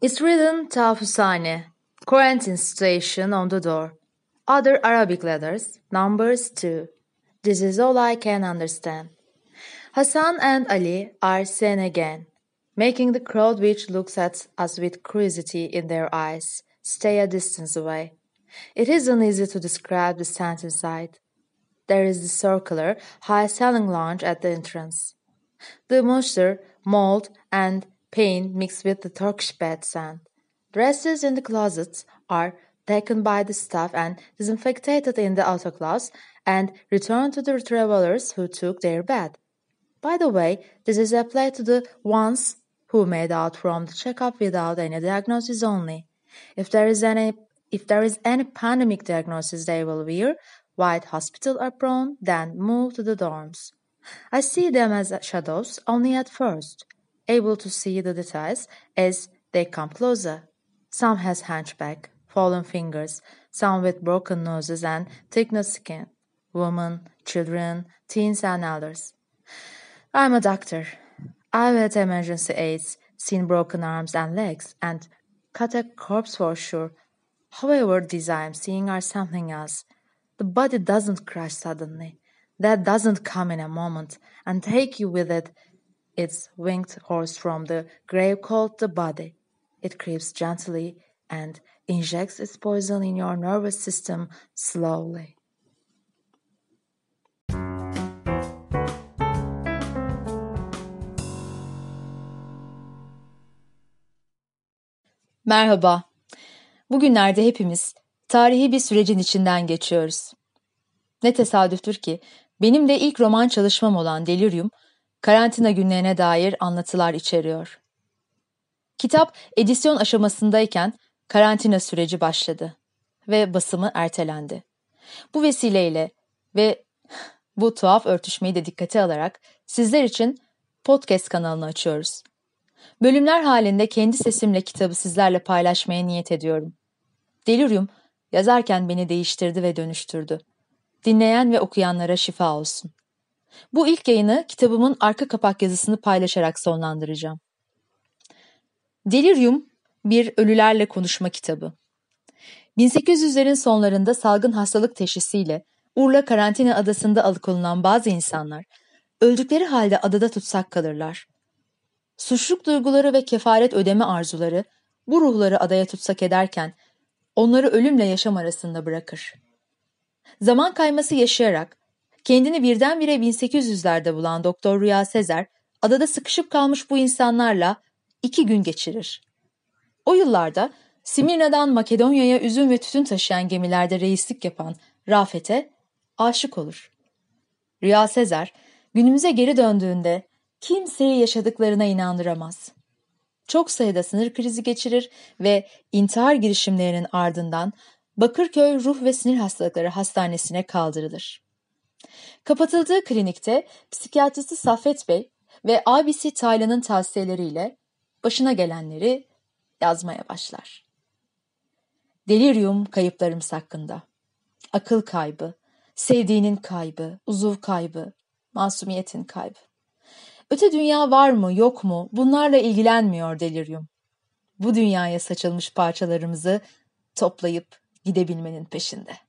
It's written Tafusane, quarantine station on the door. Other Arabic letters, numbers too. This is all I can understand. Hassan and Ali are seen again, making the crowd which looks at us with curiosity in their eyes stay a distance away. It isn't easy to describe the stand inside. There is the circular, high-ceiling lounge at the entrance. The moisture, mold, and paint mixed with the Turkish bed sand. Dresses in the closets are taken by the staff and disinfected in the autoclaves and returned to the travelers who took their bed. By the way, this is applied to the ones who made out from the checkup without any diagnosis only. If there is any if there is any pandemic diagnosis they will wear white hospital apron, then move to the dorms. I see them as shadows only at first, able to see the details as they come closer. Some has hunchback, fallen fingers, some with broken noses and thickened skin, women, children, teens and elders. I'm a doctor. I've had emergency aids, seen broken arms and legs, and cut a corpse for sure. However, these I'm seeing are something else. The body doesn't crash suddenly. That doesn't come in a moment and take you with it. Its winged horse from the grave called the body. It creeps gently and injects its poison in your nervous system slowly. Merhaba. Bugünlerde hepimiz tarihi bir sürecin içinden geçiyoruz. Ne tesadüftür ki benim de ilk roman çalışmam olan Delirium, karantina günlerine dair anlatılar içeriyor. Kitap edisyon aşamasındayken karantina süreci başladı ve basımı ertelendi. Bu vesileyle ve bu tuhaf örtüşmeyi de dikkate alarak sizler için podcast kanalını açıyoruz. Bölümler halinde kendi sesimle kitabı sizlerle paylaşmaya niyet ediyorum. Delirium yazarken beni değiştirdi ve dönüştürdü. Dinleyen ve okuyanlara şifa olsun. Bu ilk yayını kitabımın arka kapak yazısını paylaşarak sonlandıracağım. Delirium bir ölülerle konuşma kitabı. 1800'lerin sonlarında salgın hastalık teşhisiyle Urla karantina adasında alıkonulan bazı insanlar öldükleri halde adada tutsak kalırlar. Suçluk duyguları ve kefaret ödeme arzuları bu ruhları adaya tutsak ederken onları ölümle yaşam arasında bırakır. Zaman kayması yaşayarak kendini birdenbire 1800'lerde bulan Doktor Rüya Sezer adada sıkışıp kalmış bu insanlarla iki gün geçirir. O yıllarda Simirna'dan Makedonya'ya üzüm ve tütün taşıyan gemilerde reislik yapan Rafet'e aşık olur. Rüya Sezer günümüze geri döndüğünde kimseyi yaşadıklarına inandıramaz. Çok sayıda sınır krizi geçirir ve intihar girişimlerinin ardından Bakırköy Ruh ve Sinir Hastalıkları Hastanesi'ne kaldırılır. Kapatıldığı klinikte psikiyatristi Saffet Bey ve abisi Taylan'ın tavsiyeleriyle başına gelenleri yazmaya başlar. Delirium kayıplarımız hakkında. Akıl kaybı, sevdiğinin kaybı, uzuv kaybı, masumiyetin kaybı. Öte dünya var mı yok mu bunlarla ilgilenmiyor delirium. Bu dünyaya saçılmış parçalarımızı toplayıp gidebilmenin peşinde.